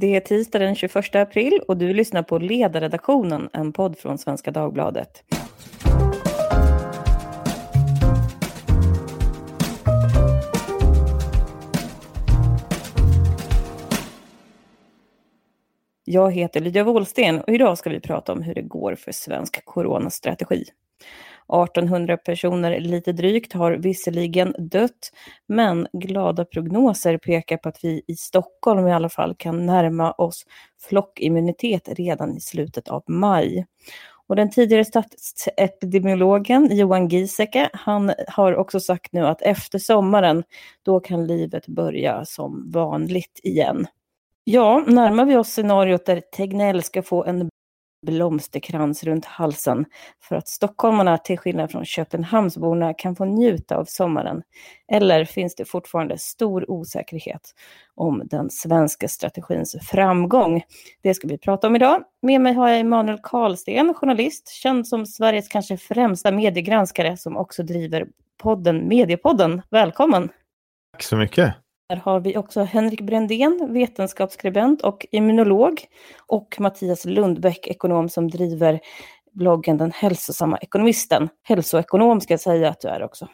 Det är tisdag den 21 april och du lyssnar på Ledarredaktionen, en podd från Svenska Dagbladet. Jag heter Lydia Wåhlsten och idag ska vi prata om hur det går för svensk coronastrategi. 1800 personer lite drygt har visserligen dött, men glada prognoser pekar på att vi i Stockholm i alla fall kan närma oss flockimmunitet redan i slutet av maj. Och den tidigare statsepidemiologen Johan Giesecke, han har också sagt nu att efter sommaren, då kan livet börja som vanligt igen. Ja, närmar vi oss scenariot där Tegnell ska få en blomsterkrans runt halsen för att stockholmarna till skillnad från Köpenhamnsborna kan få njuta av sommaren? Eller finns det fortfarande stor osäkerhet om den svenska strategins framgång? Det ska vi prata om idag. Med mig har jag Emanuel Karlsten, journalist, känd som Sveriges kanske främsta mediegranskare som också driver podden Mediepodden. Välkommen! Tack så mycket! Här har vi också Henrik Brändén, vetenskapsskribent och immunolog och Mattias Lundbäck, ekonom som driver bloggen Den hälsosamma ekonomisten. Hälsoekonom ska jag säga att du är också.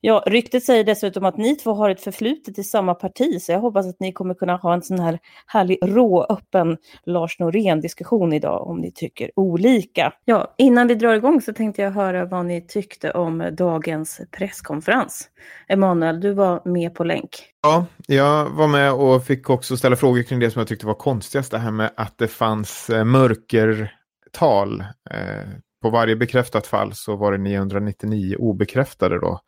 Ja, ryktet säger dessutom att ni två har ett förflutet i samma parti, så jag hoppas att ni kommer kunna ha en sån här härlig rå, öppen Lars Norén-diskussion idag om ni tycker olika. Ja, innan vi drar igång så tänkte jag höra vad ni tyckte om dagens presskonferens. Emanuel, du var med på länk. Ja, jag var med och fick också ställa frågor kring det som jag tyckte var konstigast, det här med att det fanns eh, mörkertal. Eh, på varje bekräftat fall så var det 999 obekräftade då.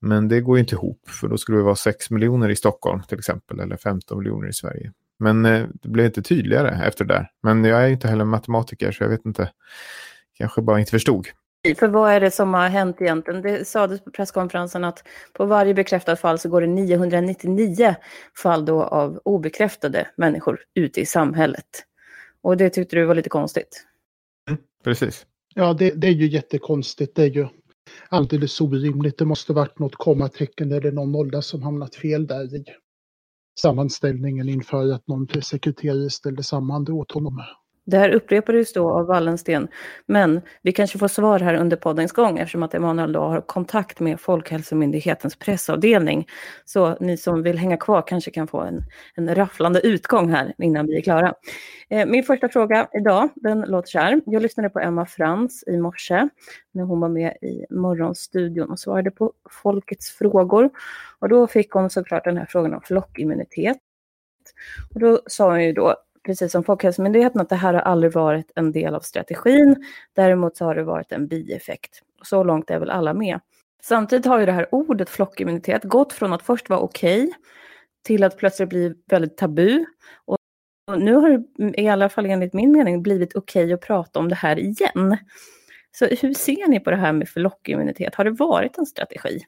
Men det går ju inte ihop, för då skulle det vara 6 miljoner i Stockholm till exempel, eller 15 miljoner i Sverige. Men eh, det blev inte tydligare efter det där. Men jag är ju inte heller matematiker, så jag vet inte. Kanske bara inte förstod. För vad är det som har hänt egentligen? Det sades på presskonferensen att på varje bekräftat fall så går det 999 fall då av obekräftade människor ute i samhället. Och det tyckte du var lite konstigt. Mm, precis. Ja, det, det, är ju jättekonstigt. Det är ju alldeles orimligt. Det måste varit något kommatecken eller någon nolla som hamnat fel där i sammanställningen inför att någon pressekreterare ställde samman det åt honom. Det här upprepades då av Wallensten, men vi kanske får svar här under poddens gång eftersom att Emanuel då har kontakt med Folkhälsomyndighetens pressavdelning. Så ni som vill hänga kvar kanske kan få en, en rafflande utgång här innan vi är klara. Eh, min första fråga idag, den låter så här. Jag lyssnade på Emma Frans i morse när hon var med i Morgonstudion och svarade på folkets frågor. Och då fick hon såklart den här frågan om flockimmunitet. Och då sa hon ju då precis som Folkhälsomyndigheten, att det här har aldrig varit en del av strategin. Däremot så har det varit en bieffekt. Så långt är väl alla med. Samtidigt har ju det här ordet flockimmunitet gått från att först vara okej okay, till att plötsligt bli väldigt tabu. Och nu har det i alla fall enligt min mening blivit okej okay att prata om det här igen. Så hur ser ni på det här med flockimmunitet? Har det varit en strategi?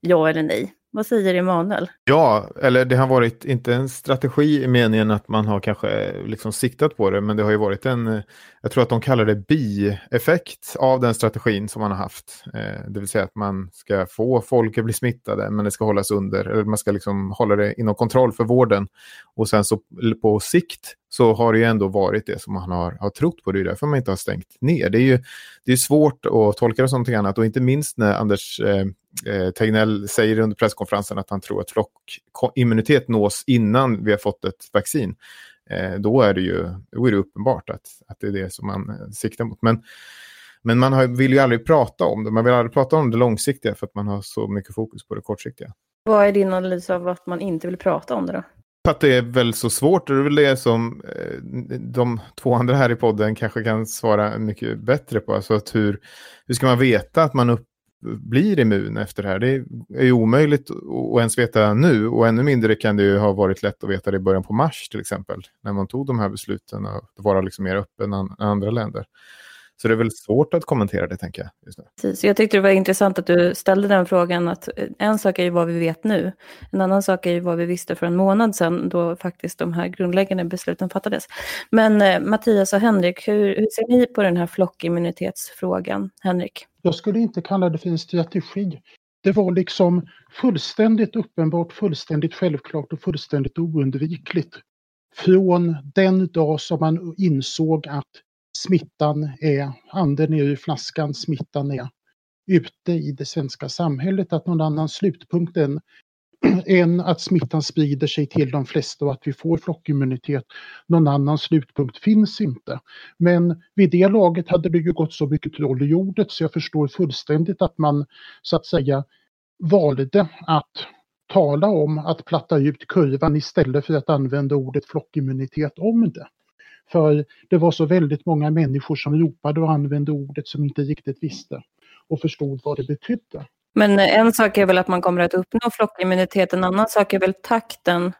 Ja eller nej? Vad säger Emanuel? Ja, eller det har varit inte en strategi i meningen att man har kanske eh, liksom siktat på det, men det har ju varit en, eh, jag tror att de kallar det bieffekt av den strategin som man har haft. Eh, det vill säga att man ska få folk att bli smittade, men det ska hållas under, eller man ska liksom hålla det inom kontroll för vården. Och sen så på sikt så har det ju ändå varit det som man har, har trott på. Det är därför man inte har stängt ner. Det är ju det är svårt att tolka det som någonting annat och inte minst när Anders eh, Tegnell säger under presskonferensen att han tror att flockimmunitet nås innan vi har fått ett vaccin. Eh, då är det ju då är det uppenbart att, att det är det som man eh, siktar mot. Men, men man har, vill ju aldrig prata om det. Man vill aldrig prata om det långsiktiga för att man har så mycket fokus på det kortsiktiga. Vad är din analys av att man inte vill prata om det då? För att det är väl så svårt. Det är väl det som eh, de två andra här i podden kanske kan svara mycket bättre på. Alltså att hur, hur ska man veta att man upp, blir immun efter det här? Det är ju omöjligt att ens veta nu och ännu mindre kan det ju ha varit lätt att veta det i början på mars till exempel. När man tog de här besluten och vara liksom mer öppen än andra länder. Så det är väl svårt att kommentera det, tänker jag. Just nu. Precis. Jag tyckte det var intressant att du ställde den frågan. att eh, En sak är ju vad vi vet nu. En annan sak är ju vad vi visste för en månad sedan, då faktiskt de här grundläggande besluten fattades. Men eh, Mattias och Henrik, hur, hur ser ni på den här flockimmunitetsfrågan? Henrik? Jag skulle inte kalla det för en strategi. Det var liksom fullständigt uppenbart, fullständigt självklart och fullständigt oundvikligt från den dag som man insåg att smittan är, anden är i flaskan, smittan är ute i det svenska samhället, att någon annan slutpunkt än, än att smittan sprider sig till de flesta och att vi får flockimmunitet. Någon annan slutpunkt finns inte. Men vid det laget hade det ju gått så mycket troll i jordet så jag förstår fullständigt att man så att säga valde att tala om att platta ut kurvan istället för att använda ordet flockimmunitet om det. För det var så väldigt många människor som ropade och använde ordet som inte riktigt visste och förstod vad det betydde. Men en sak är väl att man kommer att uppnå flockimmunitet, en annan sak är väl takten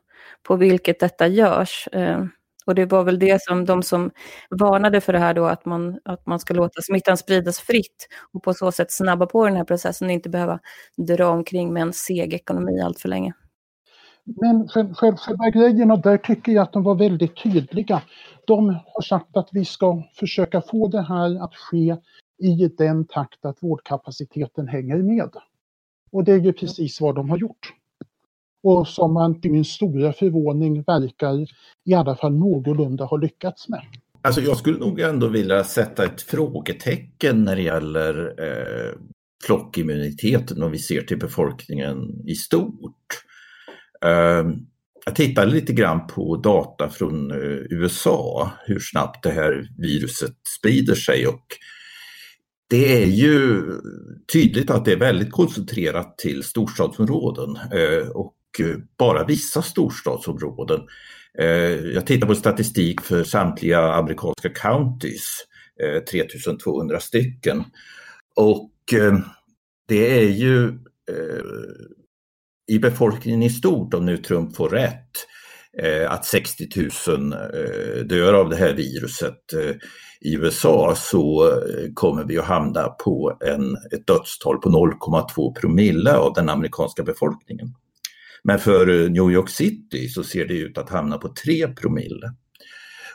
på vilket detta görs. Eh, och det var väl det som de som varnade för det här då, att man, att man ska låta smittan spridas fritt och på så sätt snabba på den här processen och inte behöva dra omkring med en seg ekonomi allt för länge. Men själva grejen, och där tycker jag att de var väldigt tydliga. De har sagt att vi ska försöka få det här att ske i den takt att vårdkapaciteten hänger med. Och det är ju precis vad de har gjort. Och som man till min stora förvåning verkar i alla fall någorlunda ha lyckats med. Alltså jag skulle nog ändå vilja sätta ett frågetecken när det gäller eh, flockimmuniteten om vi ser till befolkningen i stort. Ehm, jag tittade lite grann på data från eh, USA, hur snabbt det här viruset sprider sig och det är ju tydligt att det är väldigt koncentrerat till storstadsområden eh, och bara vissa storstadsområden. Eh, jag tittar på statistik för samtliga amerikanska counties, 3200 stycken. Och det är ju i befolkningen i stort, om nu Trump får rätt, eh, att 60 000 eh, dör av det här viruset eh, i USA så kommer vi att hamna på en, ett dödstal på 0,2 promille av den amerikanska befolkningen. Men för New York City så ser det ut att hamna på 3 promille.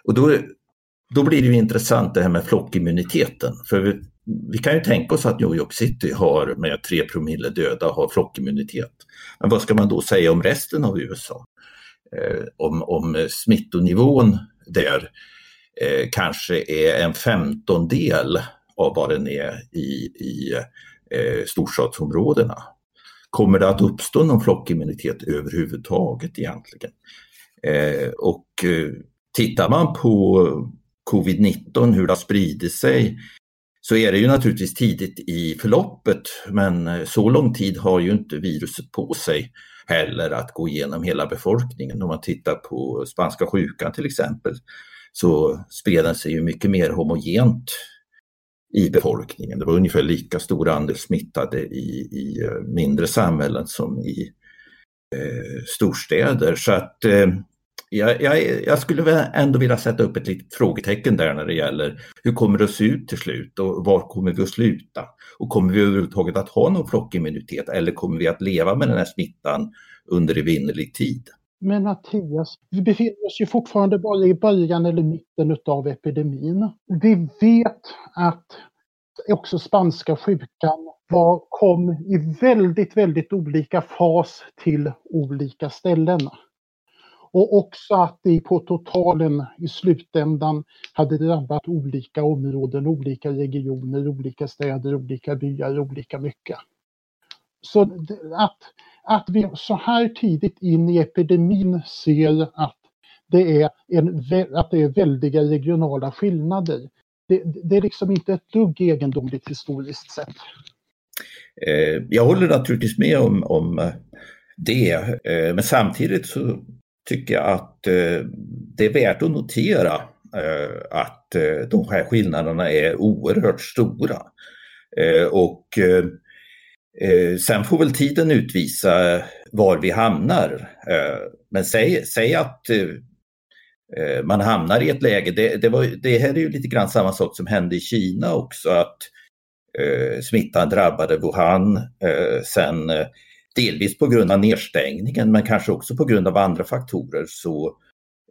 Och då, då blir det ju intressant det här med flockimmuniteten. För vi, kan ju tänka oss att New York City har med 3 promille döda har flockimmunitet. Men vad ska man då säga om resten av USA? Eh, om, om smittonivån där eh, kanske är en femtondel av vad den är i, i eh, storstadsområdena. Kommer det att uppstå någon flockimmunitet överhuvudtaget egentligen? Eh, och eh, tittar man på covid-19, hur det har spridit sig, så är det ju naturligtvis tidigt i förloppet, men eh, så lång tid har ju inte viruset på sig heller att gå igenom hela befolkningen. Om man tittar på spanska sjukan till exempel, så spred den sig ju mycket mer homogent i befolkningen. Det var ungefär lika stor andel smittade i, i eh, mindre samhällen som i eh, storstäder. Så att eh, jag, jag, jag, skulle ändå vilja sätta upp ett litet frågetecken där när det gäller hur kommer det att se ut till slut och var kommer vi att sluta? Och kommer vi överhuvudtaget att ha någon flockimmunitet eller kommer vi att leva med den här smittan under evinnerlig tid? Men Mattias, vi befinner oss ju fortfarande bara i början eller mitten av epidemin. Vi vet att också spanska sjukan var, kom i väldigt, väldigt olika fas till olika ställen. Och också att det på totalen i slutändan hade drabbat olika områden, olika regioner, olika städer, olika byar, olika mycket. Så att att vi så här tidigt in i epidemin ser att det är, en, att det är väldiga regionala skillnader. Det, det är liksom inte ett dugg egendomligt historiskt sett. Eh, jag håller naturligtvis med om, om det, eh, men samtidigt så tycker jag att eh, det är värt att notera eh, att eh, de här skillnaderna är oerhört stora. Och sen får väl tiden utvisa var vi hamnar. Men säg, säg att man hamnar i ett läge, det, det, var, det här är ju lite grann samma sak som hände i Kina också, att eh, smittan drabbade Wuhan, eh, sen delvis på grund av nedstängningen men kanske också på grund av andra faktorer så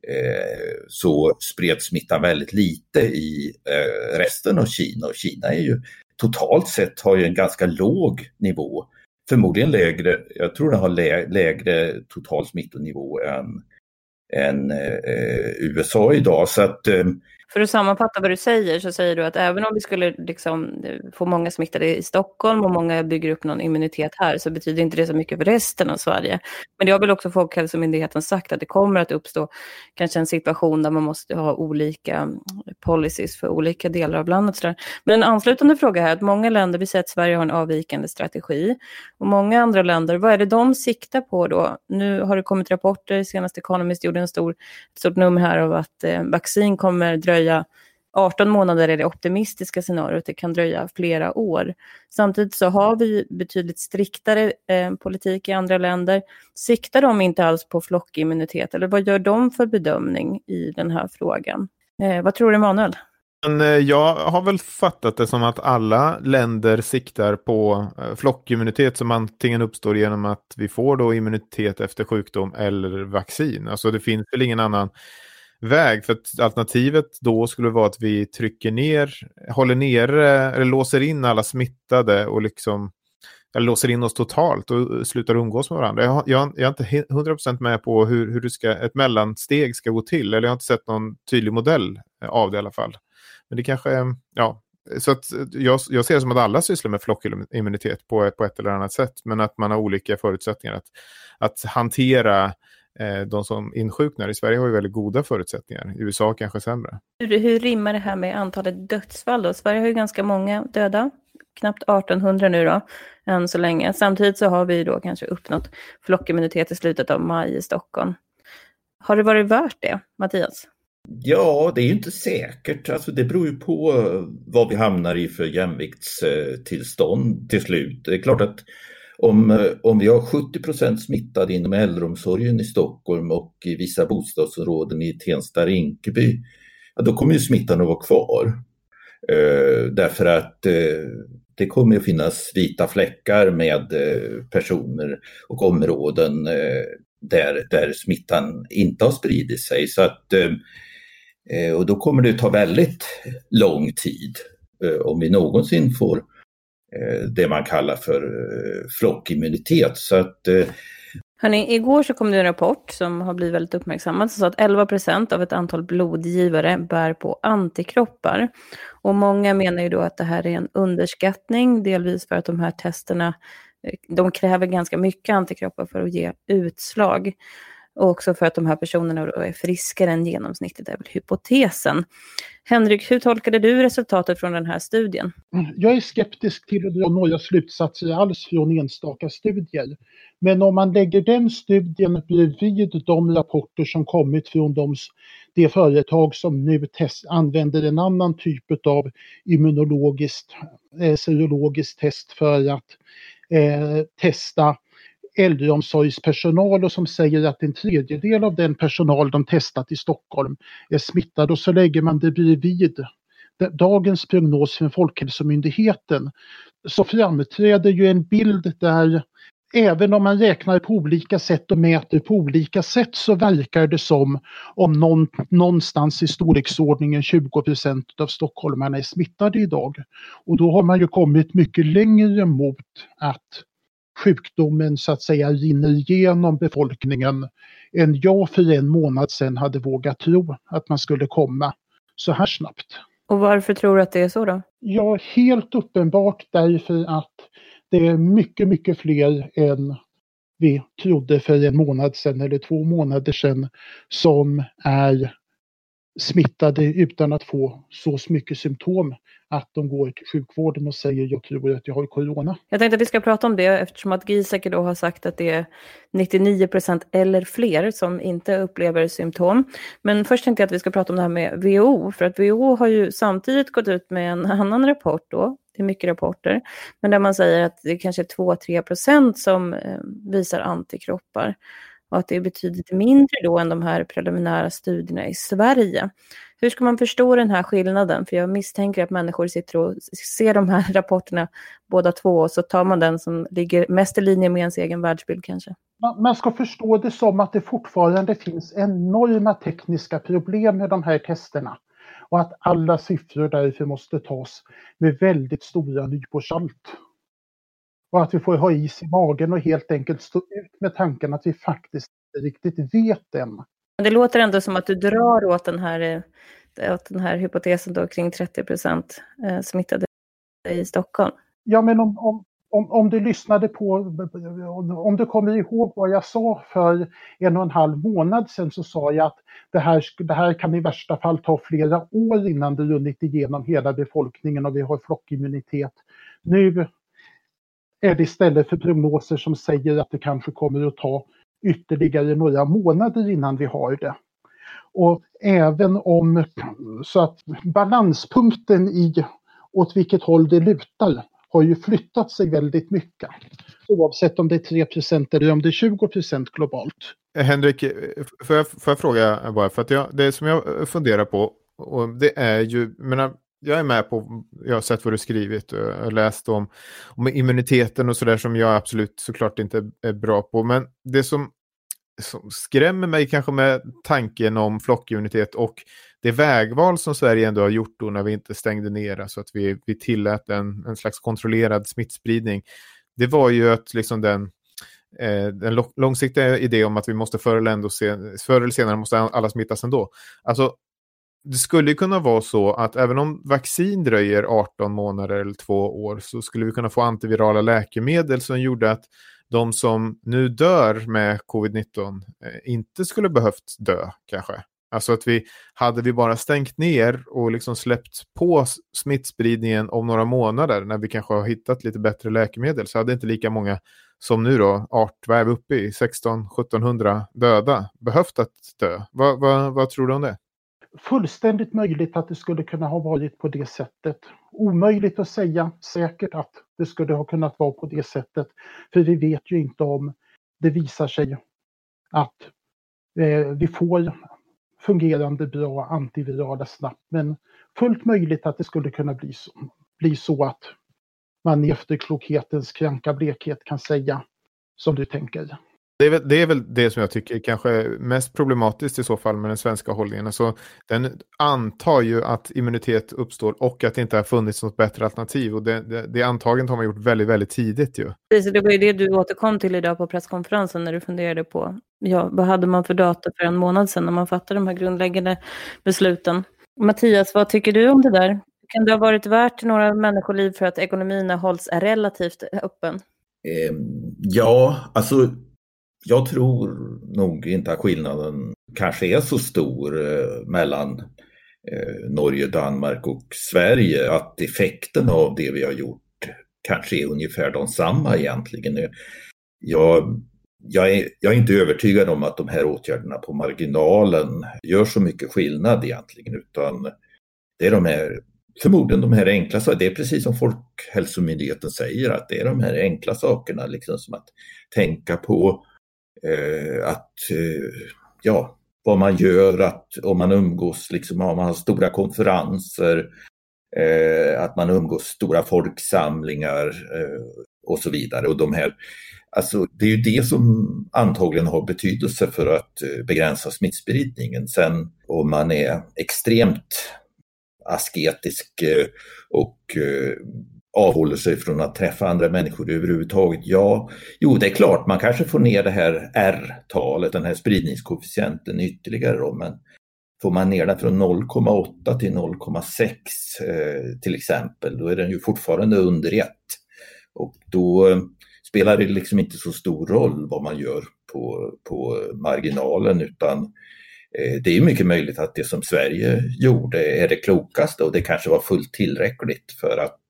eh, så spreds smittan väldigt lite i eh, resten av Kina och Kina är ju totalt sett har ju en ganska låg nivå. Förmodligen lägre, jag tror den har lä lägre total smittonivå än än eh, eh, USA idag. Så att, eh, för att sammanfatta vad du säger så säger du att även om vi skulle liksom eh, få många smittade i Stockholm och många bygger upp någon immunitet här så betyder inte det så mycket för resten av Sverige. Men det har väl också Folkhälsomyndigheten sagt att det kommer att uppstå kanske en situation där man måste ha olika mm, policies för olika delar av landet. Men en anslutande fråga här är att många länder, vi säger att Sverige har en avvikande strategi och många andra länder, vad är det de siktar på då? Nu har det kommit rapporter, senast Economist gjorde en stor, ett stort nummer här av att eh, vaccin kommer dröja dröja 18 månader är det optimistiska scenariot, det kan dröja flera år. Samtidigt så har vi betydligt striktare eh, politik i andra länder. Siktar de inte alls på flockimmunitet eller vad gör de för bedömning i den här frågan? Eh, vad tror du Emanuel? Men eh, jag har väl fattat det som att alla länder siktar på eh, flockimmunitet som antingen uppstår genom att vi får då immunitet efter sjukdom eller vaccin. Alltså det finns väl ingen annan väg. För att alternativet då skulle vara att vi trycker ner, håller nere eller låser in alla smittade och liksom eller låser in oss totalt och slutar umgås med varandra. Jag, jag, jag är inte 100% med på hur, hur det ska, ett mellansteg ska gå till. Eller jag har inte sett någon tydlig modell av det i alla fall. Men det kanske, ja. Så att jag, jag ser det som att alla sysslar med flockimmunitet på, på ett eller annat sätt. Men att man har olika förutsättningar att, att hantera Eh, de som insjuknar. I Sverige har ju väldigt goda förutsättningar, i USA kanske sämre. Hur, hur rimmar det här med antalet dödsfall då? Sverige har ju ganska många döda, knappt 1800 nu då, än så länge. Samtidigt så har vi då kanske uppnått flockimmunitet i slutet av maj i Stockholm. Har det varit värt det, Mattias? Ja, det är ju inte säkert. Alltså, det beror ju på vad vi hamnar i för jämviktstillstånd till slut. Det är klart att om, eh, om vi har 70% smittade inom äldreomsorgen i Stockholm och i vissa bostadsområden i Tensta-Rinkeby, ja, då kommer ju smittan att vara kvar. Eh, därför att eh, det kommer att finnas vita fläckar med eh, personer och områden eh, där, där smittan inte har spridit sig. Så att, eh, eh och då kommer det ta väldigt lång tid eh, om vi någonsin får Eh, det man kallar för eh, flockimmunitet. Så att, eh, Hörrni, igår så kom det en rapport som har blivit väldigt uppmärksammad som sa att 11 procent av ett antal blodgivare bär på antikroppar. Och många menar ju då att det här är en underskattning, delvis för att de här testerna de kräver ganska mycket antikroppar för att ge utslag. Och också för att de här personerna är friskare än genomsnittet, är väl hypotesen. Henrik, hur tolkade du resultatet från den här studien? Jag är skeptisk till att dra några slutsatser alls från enstaka studier. Men om man lägger den studien bredvid de rapporter som kommit från de, de företag som nu test, använder en annan typ av immunologiskt, eh, serologiskt test för att eh, testa äldreomsorgspersonal och som säger att en tredjedel av den personal de testat i Stockholm är smittad och så lägger man det bredvid dagens prognos från Folkhälsomyndigheten så framträder ju en bild där även om man räknar på olika sätt och mäter på olika sätt så verkar det som om någon, någonstans i storleksordningen 20 procent av stockholmarna är smittade idag. Och då har man ju kommit mycket längre mot att sjukdomen så att säga rinner igenom befolkningen än jag för en månad sedan hade vågat tro att man skulle komma så här snabbt. Och varför tror du att det är så då? Ja, helt uppenbart därför att det är mycket, mycket fler än vi trodde för en månad sedan eller två månader sedan som är smittade utan att få så mycket symptom att de går till sjukvården och säger jag tror att jag har corona. Jag tänkte att vi ska prata om det eftersom att Giesecke då har sagt att det är 99 procent eller fler som inte upplever symptom. Men först tänkte jag att vi ska prata om det här med WHO, för att WHO har ju samtidigt gått ut med en annan rapport då, det är mycket rapporter, men där man säger att det kanske är 2-3 procent som eh, visar antikroppar och att det är betydligt mindre då än de här preliminära studierna i Sverige. Hur ska man förstå den här skillnaden? För jag misstänker att människor sitter och ser de här rapporterna båda två och så tar man den som ligger mest i linje med ens egen världsbild kanske. Man ska förstå det som att det fortfarande finns enorma tekniska problem med de här testerna och att alla siffror därför måste tas med väldigt stora nypor salt. Och att vi får ha is i magen och helt enkelt stå ut med tanken att vi faktiskt inte riktigt vet än. det låter ändå som att du drar åt den här, eh, åt den här hypotesen då kring 30 procent eh, smittade i Stockholm. Ja, men om, om, om, om du lyssnade på, om du kommer ihåg vad jag sa för en och en halv månad sedan så sa jag att det här, det här kan i värsta fall ta flera år innan det runnit igenom hela befolkningen och vi har flockimmunitet. Nu är det istället för prognoser som säger att det kanske kommer att ta ytterligare några månader innan vi har det. Och även om så att balanspunkten i åt vilket håll det lutar har ju flyttat sig väldigt mycket. Oavsett om det är 3% eller om det är 20% globalt. Henrik, får jag, får jag fråga bara, för att jag, det som jag funderar på, och det är ju, menar, jag är med på, jag har sett vad du skrivit eh, och läst om, om immuniteten och sådär som jag absolut såklart inte är bra på. Men det som, som skrämmer mig kanske med tanken om flockimmunitet och det vägval som Sverige ändå har gjort då när vi inte stängde ner, alltså att vi, vi tillät en, en slags kontrollerad smittspridning, det var ju att liksom den, eh, den långsiktiga idén om att vi måste förr eller, se, förr eller senare måste alla smittas ändå. Alltså, det skulle kunna vara så att även om vaccin dröjer 18 månader eller två år så skulle vi kunna få antivirala läkemedel som gjorde att de som nu dör med covid-19 eh, inte skulle behövt dö kanske. Alltså att vi, hade vi bara stängt ner och liksom släppt på smittspridningen om några månader när vi kanske har hittat lite bättre läkemedel så hade inte lika många som nu då, art, vad är vi uppe i, 16-1700 döda, behövt att dö. Va, va, vad tror du om det? Fullständigt möjligt att det skulle kunna ha varit på det sättet. Omöjligt att säga säkert att det skulle ha kunnat vara på det sättet. För vi vet ju inte om det visar sig att eh, vi får fungerande bra antivirala snabbt. Men fullt möjligt att det skulle kunna bli så, bli så att man i efterklokhetens kranka blekhet kan säga som du tänker. Det är, väl, det är, väl, det som jag tycker kanske är mest problematiskt i så fall med den svenska hållningen. Alltså, den antar ju att immunitet uppstår och att det inte har funnits något bättre alternativ. Och det, det, det antagandet har man gjort väldigt, väldigt tidigt ju. Precis, det var ju det du återkom till idag på presskonferensen när du funderade på ja, vad hade man för data för en månad sedan när man fattade de här grundläggande besluten. Mattias, vad tycker du om det där? Kan det ha varit värt några människoliv för att ekonomin har hållits relativt öppen? Eh, ja, alltså jag tror nog inte att skillnaden kanske är så stor eh, mellan eh, Norge, Danmark och Sverige. Att effekten av det vi har gjort kanske är ungefär de samma egentligen. Jag, jag, är, jag är inte övertygad om att de här åtgärderna på marginalen gör så mycket skillnad egentligen utan det är de här förmodligen de här enkla sakerna. Det är precis som Folkhälsomyndigheten säger att det är de här enkla sakerna liksom som att tänka på Eh, att, eh, ja, vad man gör, att om man umgås, liksom, om man har stora konferenser, eh, att man umgås stora folksamlingar eh, och så vidare. Och de här, alltså, det är ju det som antagligen har betydelse för att eh, begränsa smittspridningen. Sen om man är extremt asketisk eh, och eh, avhåller sig från att träffa andra människor överhuvudtaget? Ja, jo det är klart man kanske får ner det här R-talet, den här spridningskoefficienten ytterligare då, men får man ner den från 0,8 till 0,6 eh, till exempel, då är den ju fortfarande under 1. Och då eh, spelar det liksom inte så stor roll vad man gör på, på marginalen utan eh, det är mycket möjligt att det som Sverige gjorde är det klokaste och det kanske var fullt tillräckligt för att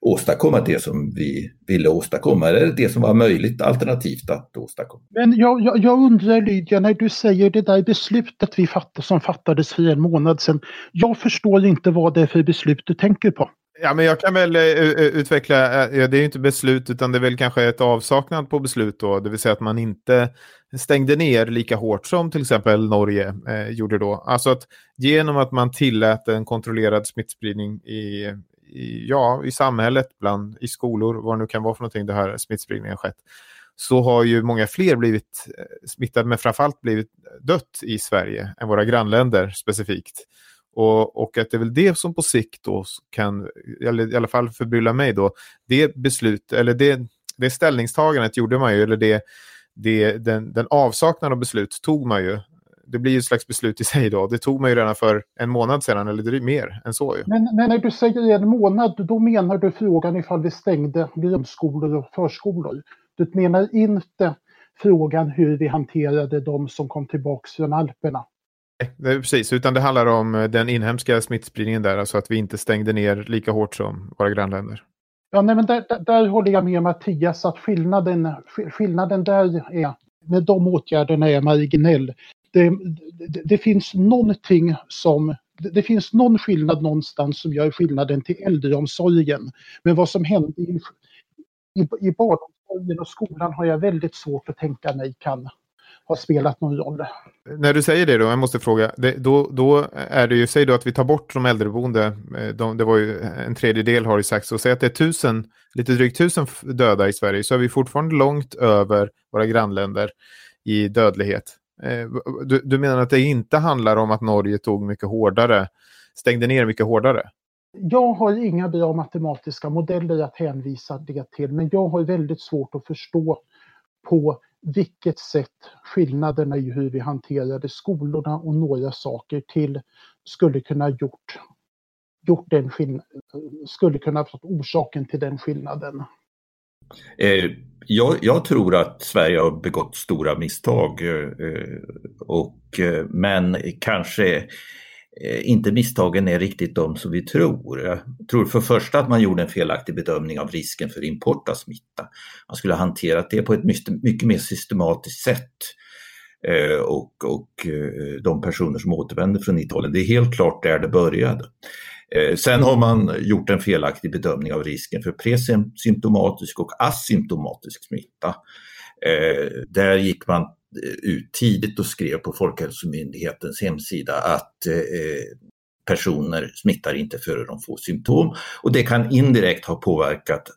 åstadkomma det som vi ville åstadkomma, eller det som var möjligt alternativt att åstadkomma. Men jag, jag, jag undrar Lydia, när du säger det där beslutet vi fattade, som fattades för en månad sedan, jag förstår inte vad det är för beslut du tänker på. Ja, men jag kan väl uh, utveckla, uh, det är ju inte beslut utan det är väl kanske ett avsaknad på beslut då, det vill säga att man inte stängde ner lika hårt som till exempel Norge uh, gjorde då. Alltså att genom att man tillät en kontrollerad smittspridning i i, ja, i samhället, bland, i skolor, vad det nu kan vara för någonting det här smittspridningen skett, så har ju många fler blivit eh, smittade, men framförallt blivit dött i Sverige än våra grannländer specifikt. Och, och att det är väl det som på sikt då kan, eller i alla fall förbrylla mig då, det beslut, eller det, det ställningstagandet gjorde man ju, eller det, det, den, den avsaknad av beslut tog man ju det blir ju ett slags beslut i sig då. Det tog man ju redan för en månad sedan, eller det är mer än så ju. Men, men när du säger en månad, då menar du frågan ifall vi stängde grundskolor och förskolor. Du menar inte frågan hur vi hanterade de som kom tillbaka från Alperna? Nej, precis, utan det handlar om eh, den inhemska smittspridningen där, alltså att vi inte stängde ner lika hårt som våra grannländer. Ja, nej, men där, där, där håller jag med Mattias att skillnaden, skillnaden där är, med de åtgärderna är marginell. Det, det, det finns någonting som det, det finns någon skillnad någonstans som gör skillnaden till äldreomsorgen. Men vad som hände i, i, i barnomsorgen och skolan har jag väldigt svårt att tänka mig kan har spelat någon roll. När du säger det då, jag måste fråga, det, då, då är det ju, säg då att vi tar bort de äldreboende, eh, de, det var ju en tredjedel har ju sagts, och säg att det är tusen, lite drygt tusen döda i Sverige, så är vi fortfarande långt över våra grannländer i dödlighet. Eh, du, du menar att det inte handlar om att Norge tog mycket hårdare, stängde ner mycket hårdare? Jag har inga bra matematiska modeller att hänvisa det till, men jag har väldigt svårt att förstå på vilket sätt skillnaderna i hur vi hanterade skolorna och några saker till skulle kunna gjort, gjort den skulle kunna vara orsaken till den skillnaden. Eh, jag, jag, tror att Sverige har begått stora misstag eh, eh och, eh, men kanske eh, inte misstagen är riktigt de som vi tror. Jag tror för första att man gjorde en felaktig bedömning av risken för import av smitta. Man skulle ha hanterat det på ett mycket mer systematiskt sätt. Eh, och, och de personer som återvänder från Italien, det är helt klart där det började. Eh, sen har man gjort en felaktig bedömning av risken för presymptomatisk och asymptomatisk smitta. Eh, där gick man eh, ut tidigt och skrev på Folkhälsomyndighetens hemsida att personer smittar inte före de får symptom. Och det kan indirekt ha påverkat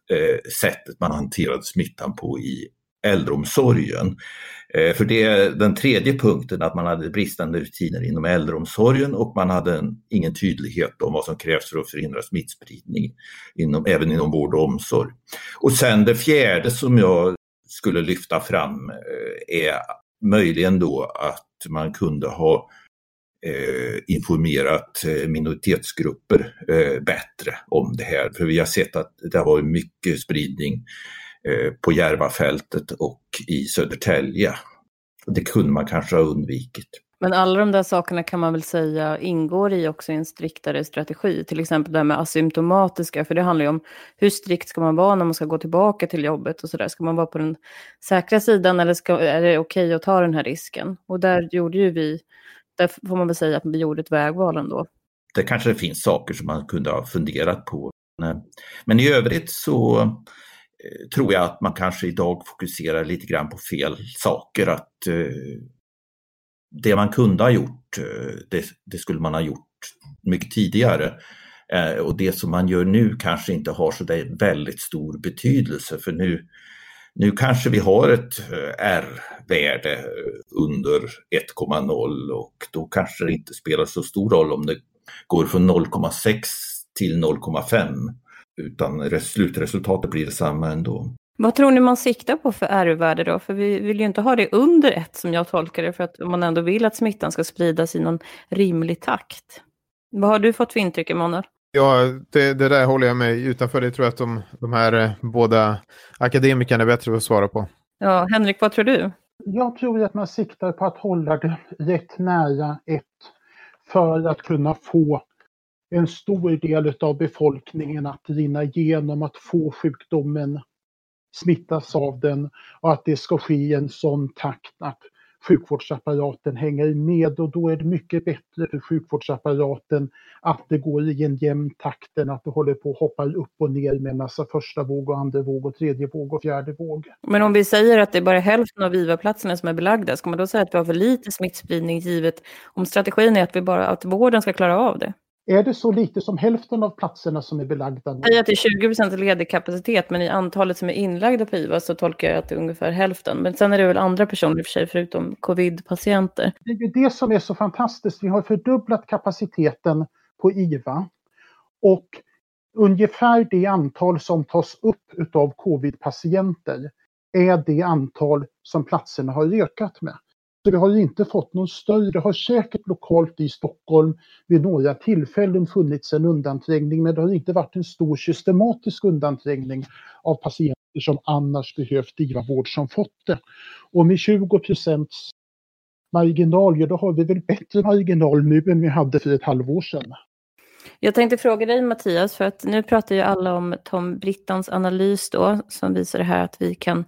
sättet man hanterade smittan på i äldreomsorgen. Eh, för det är den tredje punkten, att man hade bristande rutiner inom äldreomsorgen och man hade ingen tydlighet om vad som krävs för att förhindra smittspridning, inom, även inom vård och omsorg. Och sen det fjärde som jag skulle lyfta fram eh, är möjligen då att man kunde ha eh, informerat minoritetsgrupper bättre om det här. För vi har sett att det har varit mycket spridning på Järvafältet och i Södertälje. Det kunde man kanske ha undvikit. Men alla de där sakerna kan man väl säga ingår i också en striktare strategi. Till exempel det här med asymptomatiska, för det handlar ju om hur strikt ska man vara när man ska gå tillbaka till jobbet och sådär. Ska man vara på den säkra sidan eller ska, är det okej okay att ta den här risken? Och där gjorde ju vi, där får man väl säga att vi gjorde ett vägval ändå. Det kanske det finns saker som man kunde ha funderat på. Men i övrigt så eh, tror jag att man kanske idag fokuserar lite grann på fel saker. Att eh, det man kunde ha gjort, eh, det, det skulle man ha gjort mycket tidigare. Eh, och det som man gör nu kanske inte har så väldigt stor betydelse för nu, nu kanske vi har ett eh, R-värde eh, under 1,0 och då kanske det inte spelar så stor roll om det går från 0,6 till 0,5 utan slutresultatet blir detsamma ändå. Vad tror ni man siktar på för R-värde då? För vi vill ju inte ha det under ett som jag tolkar det, för att man ändå vill att smittan ska spridas i någon rimlig takt. Vad har du fått för intryck, Emanuel? Ja, det, det, där håller jag mig utanför. Det tror jag att de, de här eh, båda akademikerna är bättre att svara på. Ja, Henrik, vad tror du? Jag tror att man siktar på att hålla det rätt nära ett för att kunna få en stor del av befolkningen att rinna igenom, att få sjukdomen smittas av den och att det ska ske i en sån takt att sjukvårdsapparaten hänger med och då är det mycket bättre för sjukvårdsapparaten att det går i en jämn takt än att det håller på att hoppa upp och ner med en massa första våg och andra våg och tredje våg och fjärde våg. Men om vi säger att det är bara hälften av IVA-platserna som är belagda, ska man då säga att vi har för lite smittspridning givet om strategin är att, vi bara, att vården ska klara av det? Är det så lite som hälften av platserna som är belagda? Säger att det är 20 procent ledig kapacitet, men i antalet som är inlagda på IVA så tolkar jag att det är ungefär hälften. Men sen är det väl andra personer i och för sig, förutom covid-patienter. Det är ju det som är så fantastiskt. Vi har fördubblat kapaciteten på IVA och ungefär det antal som tas upp av covid-patienter är det antal som platserna har ökat med. Så vi har inte fått någon större, det har säkert lokalt i Stockholm vid några tillfällen funnits en undanträngning men det har inte varit en stor systematisk undanträngning av patienter som annars behövt IVA-vård som fått det. Och med 20 procents marginal, ja då har vi väl bättre marginal nu än vi hade för ett halvår sedan. Jag tänkte fråga dig Mattias, för att nu pratar ju alla om Tom Brittans analys då, som visar det här att vi kan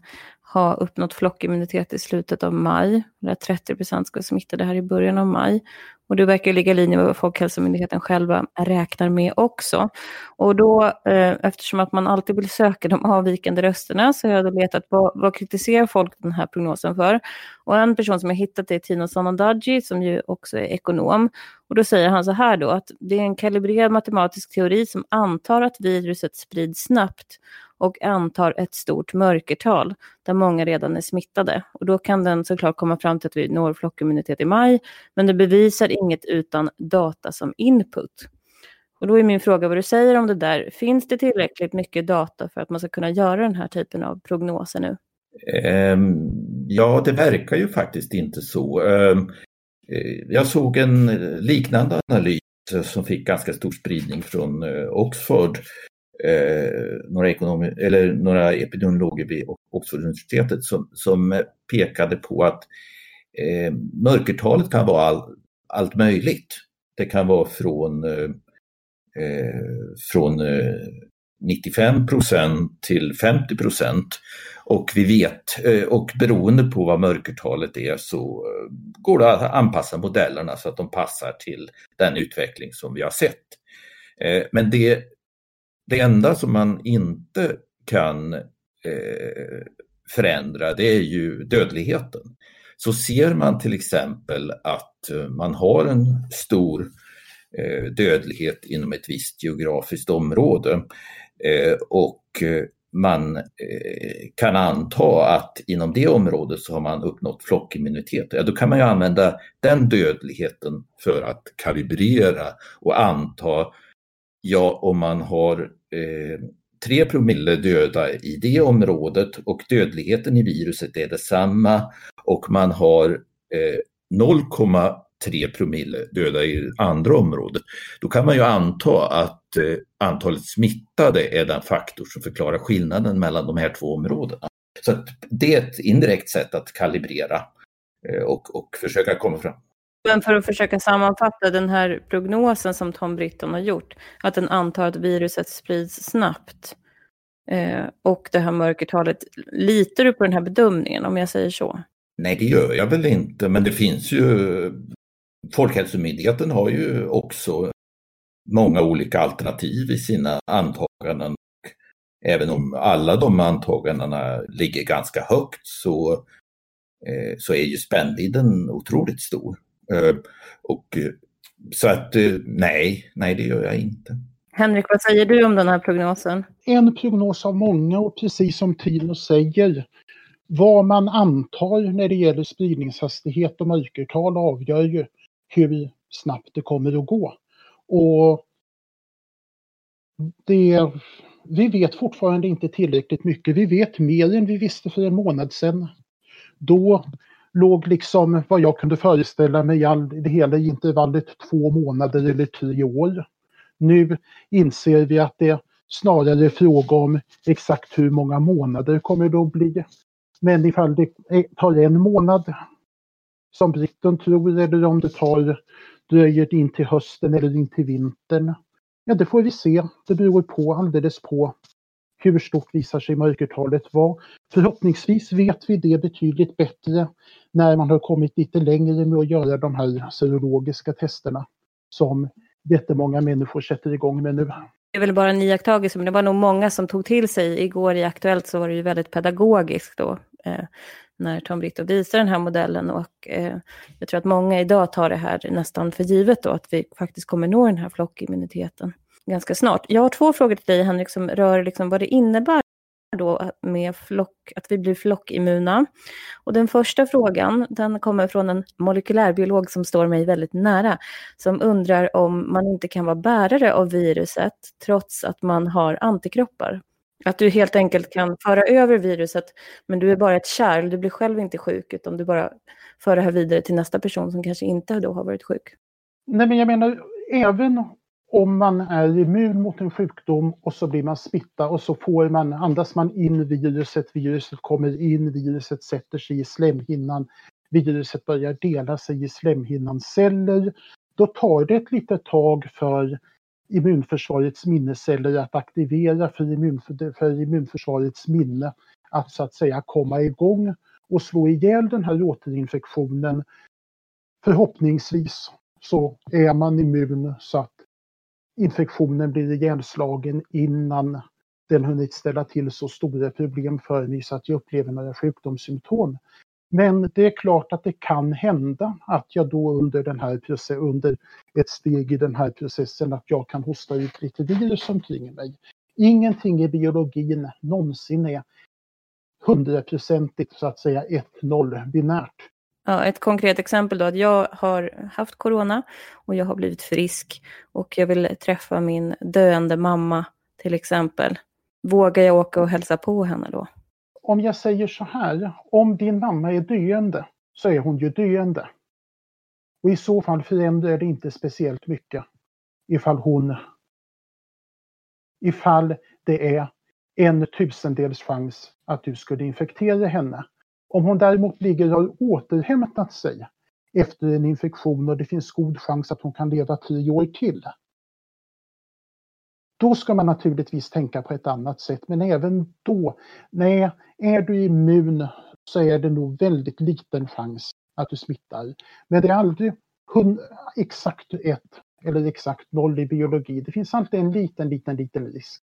ha uppnått flockimmunitet i slutet av maj, där 30 procent ska smitta det här i början av maj. Och det verkar ligga i linje med vad Folkhälsomyndigheten själva räknar med också. Och då, eh, eftersom att man alltid vill söka de avvikande rösterna, så har jag då letat vad, vad kritiserar folk den här prognosen för? Och en person som jag hittat är Tino Sanandaji, som ju också är ekonom. Och då säger han så här då, att det är en kalibrerad matematisk teori som antar att viruset sprids snabbt och antar ett stort mörkertal där många redan är smittade. Och då kan den såklart komma fram till att vi når flockimmunitet i maj, men det bevisar inget utan data som input. Och då är min fråga vad du säger om det där. Finns det tillräckligt mycket data för att man ska kunna göra den här typen av prognoser nu? Um, ja, det verkar ju faktiskt inte så. Um, jag såg en liknande analys som fick ganska stor spridning från eh, Oxford eh, några, ekonomer, eller några epidemiologer vid Oxford-universitetet som, som pekade på att eh, mörkertalet kan vara all, allt möjligt. Det kan vara från, eh, eh från 95 eh, procent till 50 procent. Och vi vet, eh, och beroende på vad mörkertalet är så eh, går det att anpassa modellerna så att de passar till den utveckling som vi har sett. Men det det enda som man inte kan eh, förändra det är ju dödligheten. Så ser man till exempel att man har en stor eh, dödlighet inom ett visst geografiskt område eh, och man eh, kan anta att inom det området så har man uppnått flockimmunitet. Ja, då kan man ju använda den dödligheten för att kalibrera och anta Ja, om man har eh, 3 promille döda i det området och dödligheten i viruset är detsamma och man har eh, 0,3 promille döda i andra området, då kan man ju anta att eh, antalet smittade är den faktor som förklarar skillnaden mellan de här två områdena. Så det är ett indirekt sätt att kalibrera eh, och, och försöka komma fram. Men för att försöka sammanfatta den här prognosen som Tom Britton har gjort, att den antar att viruset sprids snabbt eh, och det här mörkertalet, litar du på den här bedömningen om jag säger så? Nej, det gör jag väl inte, men det finns ju Folkhälsomyndigheten har ju också många olika alternativ i sina antaganden. Även om alla de antagandena ligger ganska högt så, eh, så är ju spännvidden otroligt stor. Eh, och, eh, så att eh, nej, nej det gör jag inte. Henrik, vad säger du om den här prognosen? En prognos av många och precis som Tino säger, vad man antar när det gäller spridningshastighet och mörkertal avgör ju hur snabbt det kommer att gå. Och det, vi vet fortfarande inte tillräckligt mycket. Vi vet mer än vi visste för en månad sedan. Då låg liksom vad jag kunde föreställa mig all, det hela i intervallet två månader eller tre år. Nu inser vi att det snarare är fråga om exakt hur många månader kommer det att bli. Men ifall det tar en månad som Britton tror eller om det tar dröjer in till hösten eller in till vintern. Ja, det får vi se. Det beror på alldeles på hur stort visar sig mörkertalet vara. Förhoppningsvis vet vi det betydligt bättre när man har kommit lite längre med att göra de här serologiska testerna som jättemånga människor sätter igång med nu. Det är väl bara en iakttagelse, men det var nog många som tog till sig. Igår i Aktuellt så var det ju väldigt pedagogiskt då, eh, när Tom Brito visar den här modellen. Och eh, jag tror att många idag tar det här nästan för givet då, att vi faktiskt kommer nå den här flockimmuniteten ganska snart. Jag har två frågor till dig Henrik som rör liksom vad det innebär då med flock, att vi blir flockimmuna. Och den första frågan, den kommer från en molekylärbiolog som står mig väldigt nära, som undrar om man inte kan vara bärare av viruset trots att man har antikroppar. Att du helt enkelt kan föra över viruset, men du är bara ett kärl, du blir själv inte sjuk, utan du bara för det här vidare till nästa person som kanske inte då har varit sjuk? Nej, men jag menar, även om man är immun mot en sjukdom och så blir man smittad och så får man, andas man in viruset, viruset kommer in, viruset sätter sig i slemhinnan, viruset börjar dela sig i slemhinnans celler. Då tar det ett litet tag för immunförsvarets minnesceller att aktivera för, immunför, för immunförsvarets minne att så att säga komma igång och slå ihjäl den här återinfektionen. Förhoppningsvis så är man immun så att infektionen blir ihjälslagen innan den hunnit ställa till så stora problem för mig så att jag upplever några sjukdomssymptom. Men det är klart att det kan hända att jag då under, den här processen, under ett steg i den här processen att jag kan hosta ut lite virus omkring mig. Ingenting i biologin någonsin är hundraprocentigt så att säga 1-0 binärt. Ja, ett konkret exempel då, att jag har haft corona och jag har blivit frisk och jag vill träffa min döende mamma till exempel. Vågar jag åka och hälsa på henne då? Om jag säger så här, om din mamma är döende så är hon ju döende. Och i så fall förändrar det inte speciellt mycket ifall hon ifall det är en tusendels chans att du skulle infektera henne. Om hon däremot ligger och har återhämtat sig efter en infektion och det finns god chans att hon kan leva tio år till. Då ska man naturligtvis tänka på ett annat sätt, men även då, nej, är du immun så är det nog väldigt liten chans att du smittar. Men det är aldrig exakt ett eller exakt noll i biologi. Det finns alltid en liten, liten, liten risk.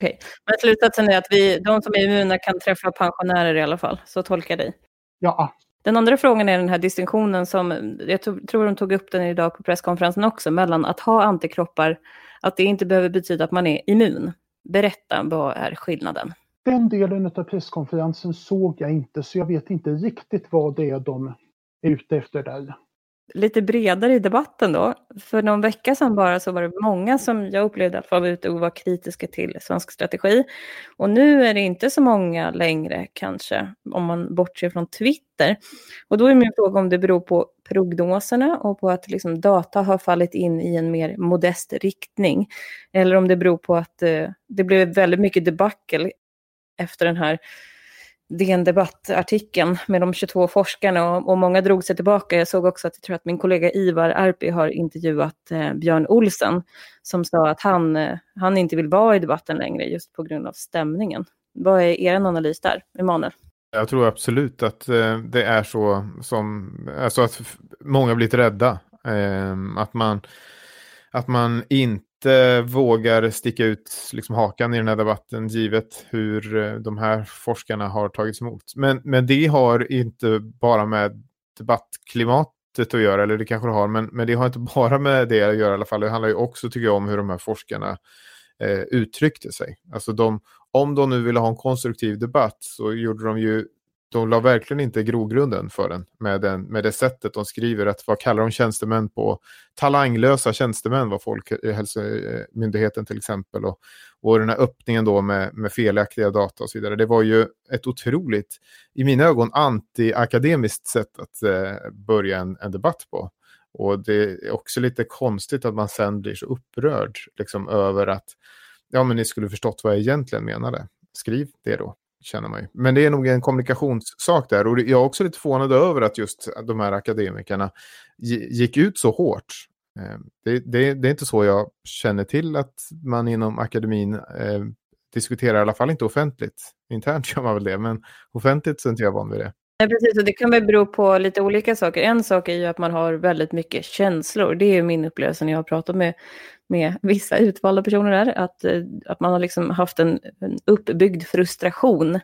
Okej, men slutsatsen är att vi, de som är immuna kan träffa pensionärer i alla fall, så tolkar jag dig? Ja. Den andra frågan är den här distinktionen som, jag tror de tog upp den idag på presskonferensen också, mellan att ha antikroppar, att det inte behöver betyda att man är immun. Berätta, vad är skillnaden? Den delen av presskonferensen såg jag inte, så jag vet inte riktigt vad det är de är ute efter där lite bredare i debatten då. För någon vecka sedan bara så var det många som jag upplevde att var ute och var kritiska till svensk strategi. Och nu är det inte så många längre kanske, om man bortser från Twitter. Och då är min fråga om det beror på prognoserna och på att liksom data har fallit in i en mer modest riktning. Eller om det beror på att eh, det blev väldigt mycket debacle efter den här DN Debatt-artikeln med de 22 forskarna och, och, många drog sig tillbaka. Jag såg också att jag tror att min kollega Ivar Arpi har intervjuat eh, Björn Olsen som sa att han, eh, han inte vill vara i debatten längre just på grund av stämningen. Vad är er analys där, Emanuel? Jag tror absolut att eh, det är så som, alltså att många blivit rädda. Eh, att man, att man inte inte vågar sticka ut liksom hakan i den här debatten givet hur eh, de här forskarna har tagits emot. Men, men det har inte bara med debattklimatet att göra, eller det kanske det har, men, men det har inte bara med det att göra i alla fall. Det handlar ju också, tycker jag, om hur de här forskarna eh, uttryckte sig. Alltså de, om de nu ville ha en konstruktiv debatt så gjorde de ju de la verkligen inte grogrunden för den med, den med det sättet de skriver. Att vad kallar de tjänstemän på? Talanglösa tjänstemän var Folkhälsomyndigheten eh, till exempel. Och, och den här öppningen då med, med felaktiga data och så vidare. Det var ju ett otroligt, i mina ögon, antiakademiskt sätt att eh, börja en, en debatt på. Och det är också lite konstigt att man sen blir så upprörd liksom, över att ja, men ni skulle förstått vad jag egentligen menade. Skriv det då känner man ju. Men det är nog en kommunikationssak där. Och jag är också lite förvånad över att just de här akademikerna gick ut så hårt. Ehm, det, det, det är inte så jag känner till att man inom akademin eh, diskuterar, i alla fall inte offentligt. Internt gör man väl det, men offentligt så är inte jag van vid det. Nej, precis, och det kan väl bero på lite olika saker. En sak är ju att man har väldigt mycket känslor. Det är min upplevelse när jag har pratat med med vissa utvalda personer där, att, eh, att man har liksom haft en, en uppbyggd frustration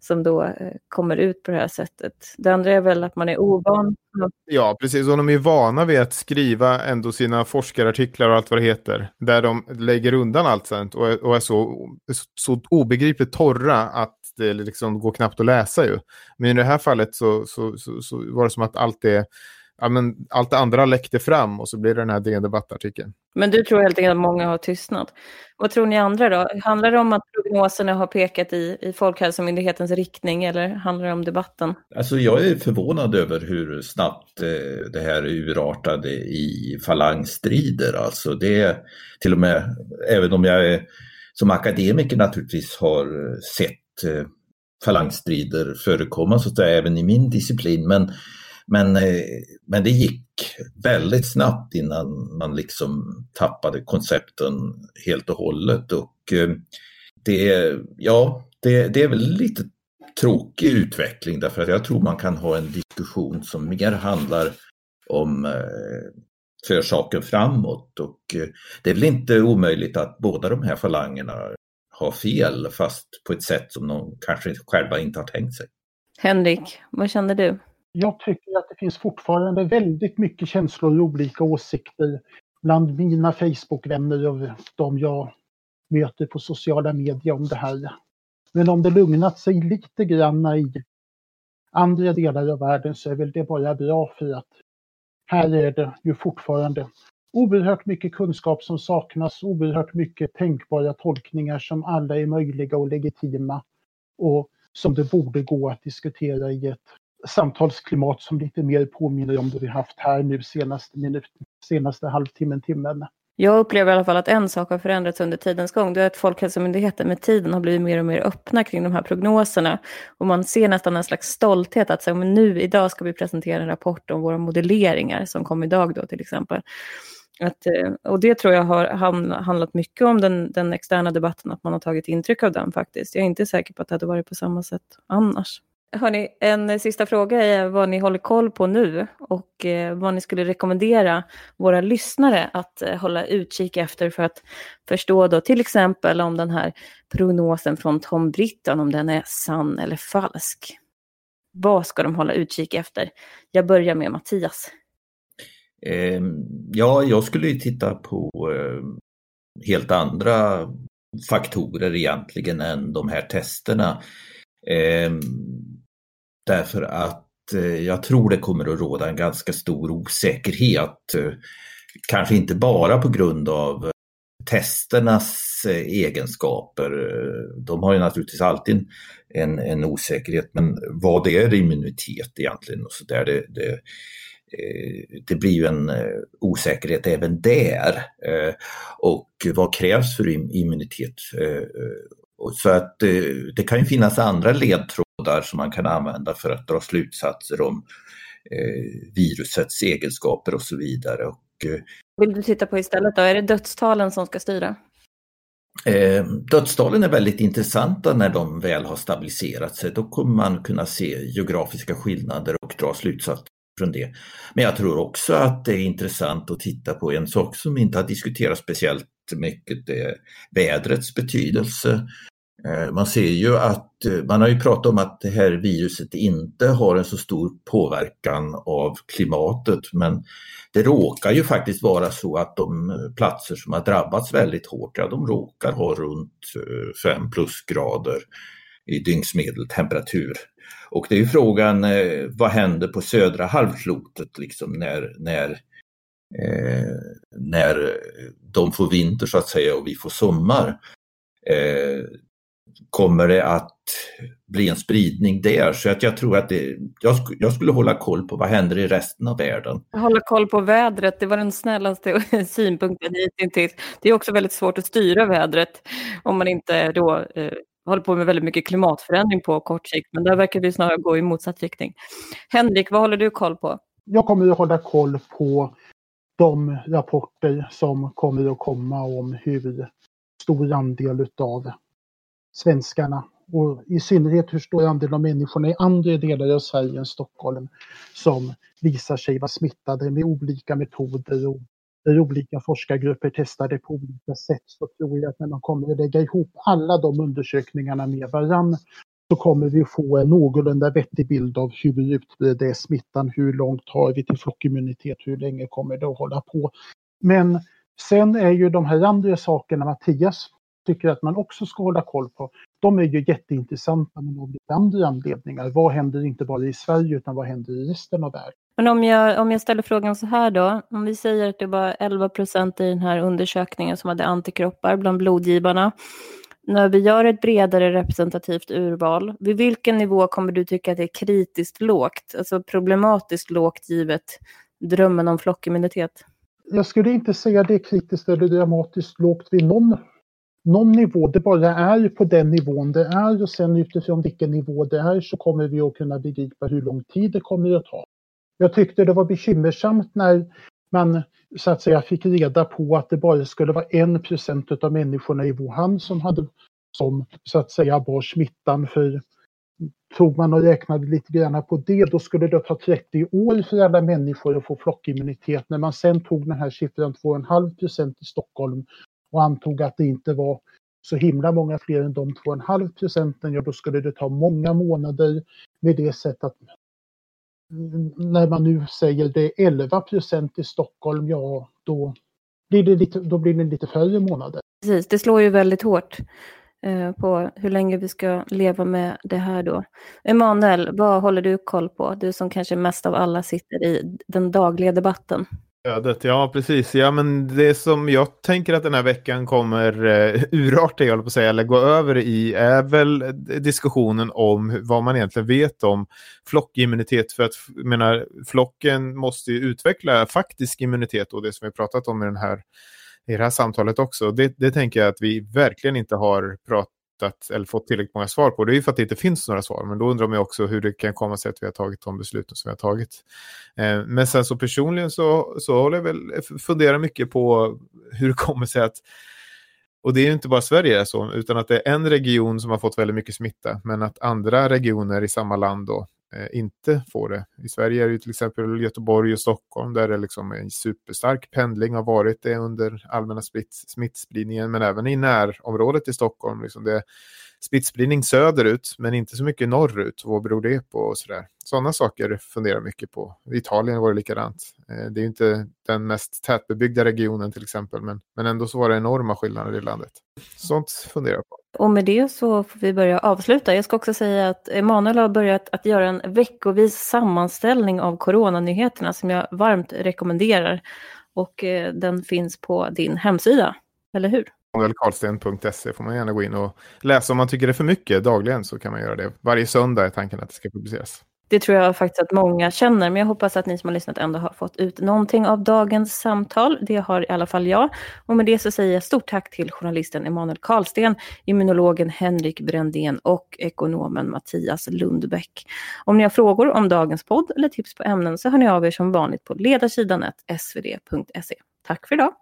som då eh, kommer ut på det här sättet. Det andra är väl att man är ovan. Ja, precis. Och de är vana vid att skriva ändå sina forskarartiklar och allt vad det heter, där de lägger undan allt sånt och, och är så, så obegripligt torra att det liksom går knappt att läsa ju. Men i det här fallet så, så, så, så var det som att allt det ja, men allt det andra läckte fram och så blir det den här DN Debatt-artikeln. Men du tror helt enkelt att många har tystnat. Vad tror ni andra då? Handlar det om att prognoserna har pekat i, i Folkhälsomyndighetens riktning eller handlar det om debatten? Alltså jag är förvånad över hur snabbt eh, det här urartade i falangstrider. Alltså det till och med, även om jag är, som akademiker naturligtvis har sett eh, falangstrider förekomma så att säga, även i min disciplin. Men men, eh, men det gick väldigt snabbt innan man liksom tappade koncepten helt och hållet. Och eh, det, ja, det, det är väl lite tråkig utveckling därför att jag tror man kan ha en diskussion som mer handlar om eh, för saken framåt och eh, det är väl inte omöjligt att båda de här falangerna har fel fast på ett sätt som de kanske själva inte har tänkt sig. Henrik, vad känner du? Jag tycker att det finns fortfarande väldigt mycket känslor och olika åsikter bland mina Facebook-vänner och de jag möter på sociala medier om det här. Men om det lugnat sig lite grann i andra delar av världen så är väl det bara bra för att här är det ju fortfarande oerhört mycket kunskap som saknas, oerhört mycket tänkbara tolkningar som alla är möjliga och legitima och som det borde gå att diskutera i ett samtalsklimat som lite mer påminner om det vi haft här nu senaste, minut, senaste halvtimmen, timmen. Jag upplever i alla fall att en sak har förändrats under tidens gång. Det är att Folkhälsomyndigheten med tiden har blivit mer och mer öppna kring de här prognoserna. Och man ser nästan en slags stolthet att säga, men nu idag ska vi presentera en rapport om våra modelleringar som kom idag då till exempel. Att, eh, och det tror jag har handlat mycket om den, den externa debatten, att man har tagit intryck av den faktiskt. Jag är inte säker på att det hade varit på samma sätt annars. Hörni, en sista fråga är vad ni håller koll på nu och eh, vad ni skulle rekommendera våra lyssnare att eh, hålla utkik efter för att förstå då till exempel om den här prognosen från Tom Britton, om den är sann eller falsk. Vad ska de hålla utkik efter? Jag börjar med Mattias. Eh, ja, jag skulle ju titta på eh, helt andra faktorer egentligen än de här testerna. Eh, Därför att eh, jag tror det kommer att råda en ganska stor osäkerhet. Eh, kanske inte bara på grund av eh, testernas egenskaper. De har ju naturligtvis alltid en, en osäkerhet, men vad är immunitet egentligen? Och så där, det, det, det blir ju en osäkerhet även där. Och vad krävs för immunitet? Så att det kan ju finnas andra ledtrådar trådar som man kan använda för att dra slutsatser om eh, virusets egenskaper och så vidare. Och, eh, Vill du titta på istället då? Är det dödstalen som ska styra? Eh, dödstalen är väldigt intressanta när de väl har stabiliserat sig. Då kommer man kunna se geografiska skillnader och dra slutsatser från det. Men jag tror också att det är intressant att titta på en sak som inte har diskuterats speciellt mycket, det är vädrets betydelse. Eh, man ser ju att, eh, man har ju pratat om att det här viruset inte har en så stor påverkan av klimatet men det råkar ju faktiskt vara så att de eh, platser som har drabbats väldigt hårt, ja de råkar ha runt 5 plusgrader i dygnsmedeltemperatur. Och det är ju frågan, eh, vad händer på södra halvklotet liksom när, när, eh, när de får vinter så att säga och vi får sommar. Eh, kommer det att bli en spridning där. Så att jag tror att det, jag, sk jag skulle hålla koll på vad händer i resten av världen. Hålla koll på vädret, det var den snällaste synpunkten hittills. Det är också väldigt svårt att styra vädret om man inte då eh, håller på med väldigt mycket klimatförändring på kort sikt. Men där verkar vi snarare gå i motsatt riktning. Henrik, vad håller du koll på? Jag kommer att hålla koll på de rapporter som kommer att komma om hur stor andel av svenskarna och i synnerhet hur stor andel av människorna i andra delar av Sverige än Stockholm som visar sig vara smittade med olika metoder och där olika forskargrupper testar det på olika sätt så tror jag att när man kommer att lägga ihop alla de undersökningarna med varann så kommer vi få en någorlunda vettig bild av hur utbredd är smittan, hur långt har vi till flockimmunitet, hur länge kommer det att hålla på. Men sen är ju de här andra sakerna Mattias tycker att man också ska hålla koll på. De är ju jätteintressanta men av lite andra anledningar. Vad händer inte bara i Sverige utan vad händer i resten av världen? Men om jag, om jag ställer frågan så här då, om vi säger att det var 11 procent i den här undersökningen som hade antikroppar bland blodgivarna. När vi gör ett bredare representativt urval, vid vilken nivå kommer du tycka att det är kritiskt lågt, alltså problematiskt lågt givet drömmen om flockimmunitet? Jag skulle inte säga det är kritiskt eller dramatiskt lågt vid någon, någon nivå. Det bara är på den nivån det är och sen utifrån vilken nivå det är så kommer vi att kunna begripa hur lång tid det kommer att ta. Jag tyckte det var bekymmersamt när man så att säga fick reda på att det bara skulle vara en procent av människorna i Wuhan som hade som så att säga bar smittan. För tog man och räknade lite grann på det, då skulle det ta 30 år för alla människor att få flockimmunitet. När man sen tog den här siffran 2,5 procent i Stockholm och antog att det inte var så himla många fler än de 2,5 procenten, ja då skulle det ta många månader med det sätt att när man nu säger det är 11 procent i Stockholm, ja då blir det lite, då blir det lite färre månader. Precis, det slår ju väldigt hårt eh, på hur länge vi ska leva med det här då. Emanuel, vad håller du koll på? Du som kanske mest av alla sitter i den dagliga debatten. Ödet, ja precis. Ja, men det som jag tänker att den här veckan kommer eh, urarta, jag på att säga, eller gå över i, är väl diskussionen om vad man egentligen vet om flockimmunitet. För att, jag menar, flocken måste ju utveckla faktisk immunitet och det som vi pratat om i, den här, i det här samtalet också. Det, det tänker jag att vi verkligen inte har pratat hittat eller fått tillräckligt många svar på. Det är ju för att det inte finns några svar. Men då undrar man också hur det kan komma sig att vi har tagit de besluten som vi har tagit. Eh, men sen så personligen så, så håller jag väl funderar mycket på hur det kommer sig att och det är ju inte bara Sverige så, utan att det är en region som har fått väldigt mycket smitta, men att andra regioner i samma land då Eh, inte får det. I Sverige är det till exempel Göteborg och Stockholm där det liksom en superstark pendling har varit det under allmänna smittspridningen, men även i närområdet i Stockholm. Liksom det smittspridning söderut, men inte så mycket norrut. Vad beror det på? Och sådär. Sådana saker funderar mycket på. I Italien var det likadant. Eh, det är inte den mest tätbebyggda regionen till exempel, men, men ändå så var det enorma skillnader i landet. Sånt funderar jag på. Och med det så får vi börja avsluta. Jag ska också säga att Emanuel har börjat att göra en veckovis sammanställning av coronanyheterna som jag varmt rekommenderar. Och eh, den finns på din hemsida, eller hur? Emanuelkarlsten.se får man gärna gå in och läsa om man tycker det är för mycket dagligen så kan man göra det. Varje söndag är tanken att det ska publiceras. Det tror jag faktiskt att många känner, men jag hoppas att ni som har lyssnat ändå har fått ut någonting av dagens samtal. Det har i alla fall jag. Och med det så säger jag stort tack till journalisten Emanuel Karlsten, immunologen Henrik Brändén och ekonomen Mattias Lundbäck. Om ni har frågor om dagens podd eller tips på ämnen så hör ni av er som vanligt på ledarsidan svd.se. Tack för idag!